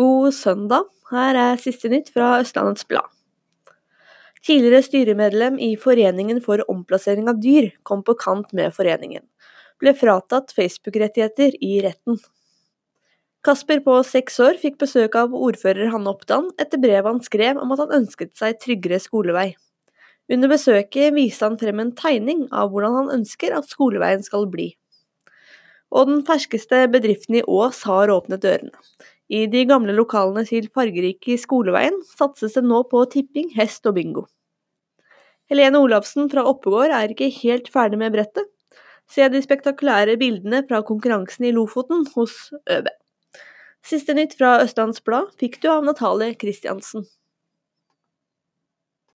God søndag, her er siste nytt fra Østlandets Blad. Tidligere styremedlem i Foreningen for omplassering av dyr kom på kant med foreningen. Ble fratatt Facebook-rettigheter i retten. Kasper på seks år fikk besøk av ordfører Hanne Oppdan etter brevet han skrev om at han ønsket seg tryggere skolevei. Under besøket viste han frem en tegning av hvordan han ønsker at skoleveien skal bli. Og den ferskeste bedriften i Ås har åpnet dørene. I de gamle lokalene til fargerike Skoleveien satses det nå på tipping, hest og bingo. Helene Olafsen fra Oppegård er ikke helt ferdig med brettet. Se de spektakulære bildene fra konkurransen i Lofoten hos ØB. Siste nytt fra Østlands Blad fikk du av Natalie Christiansen.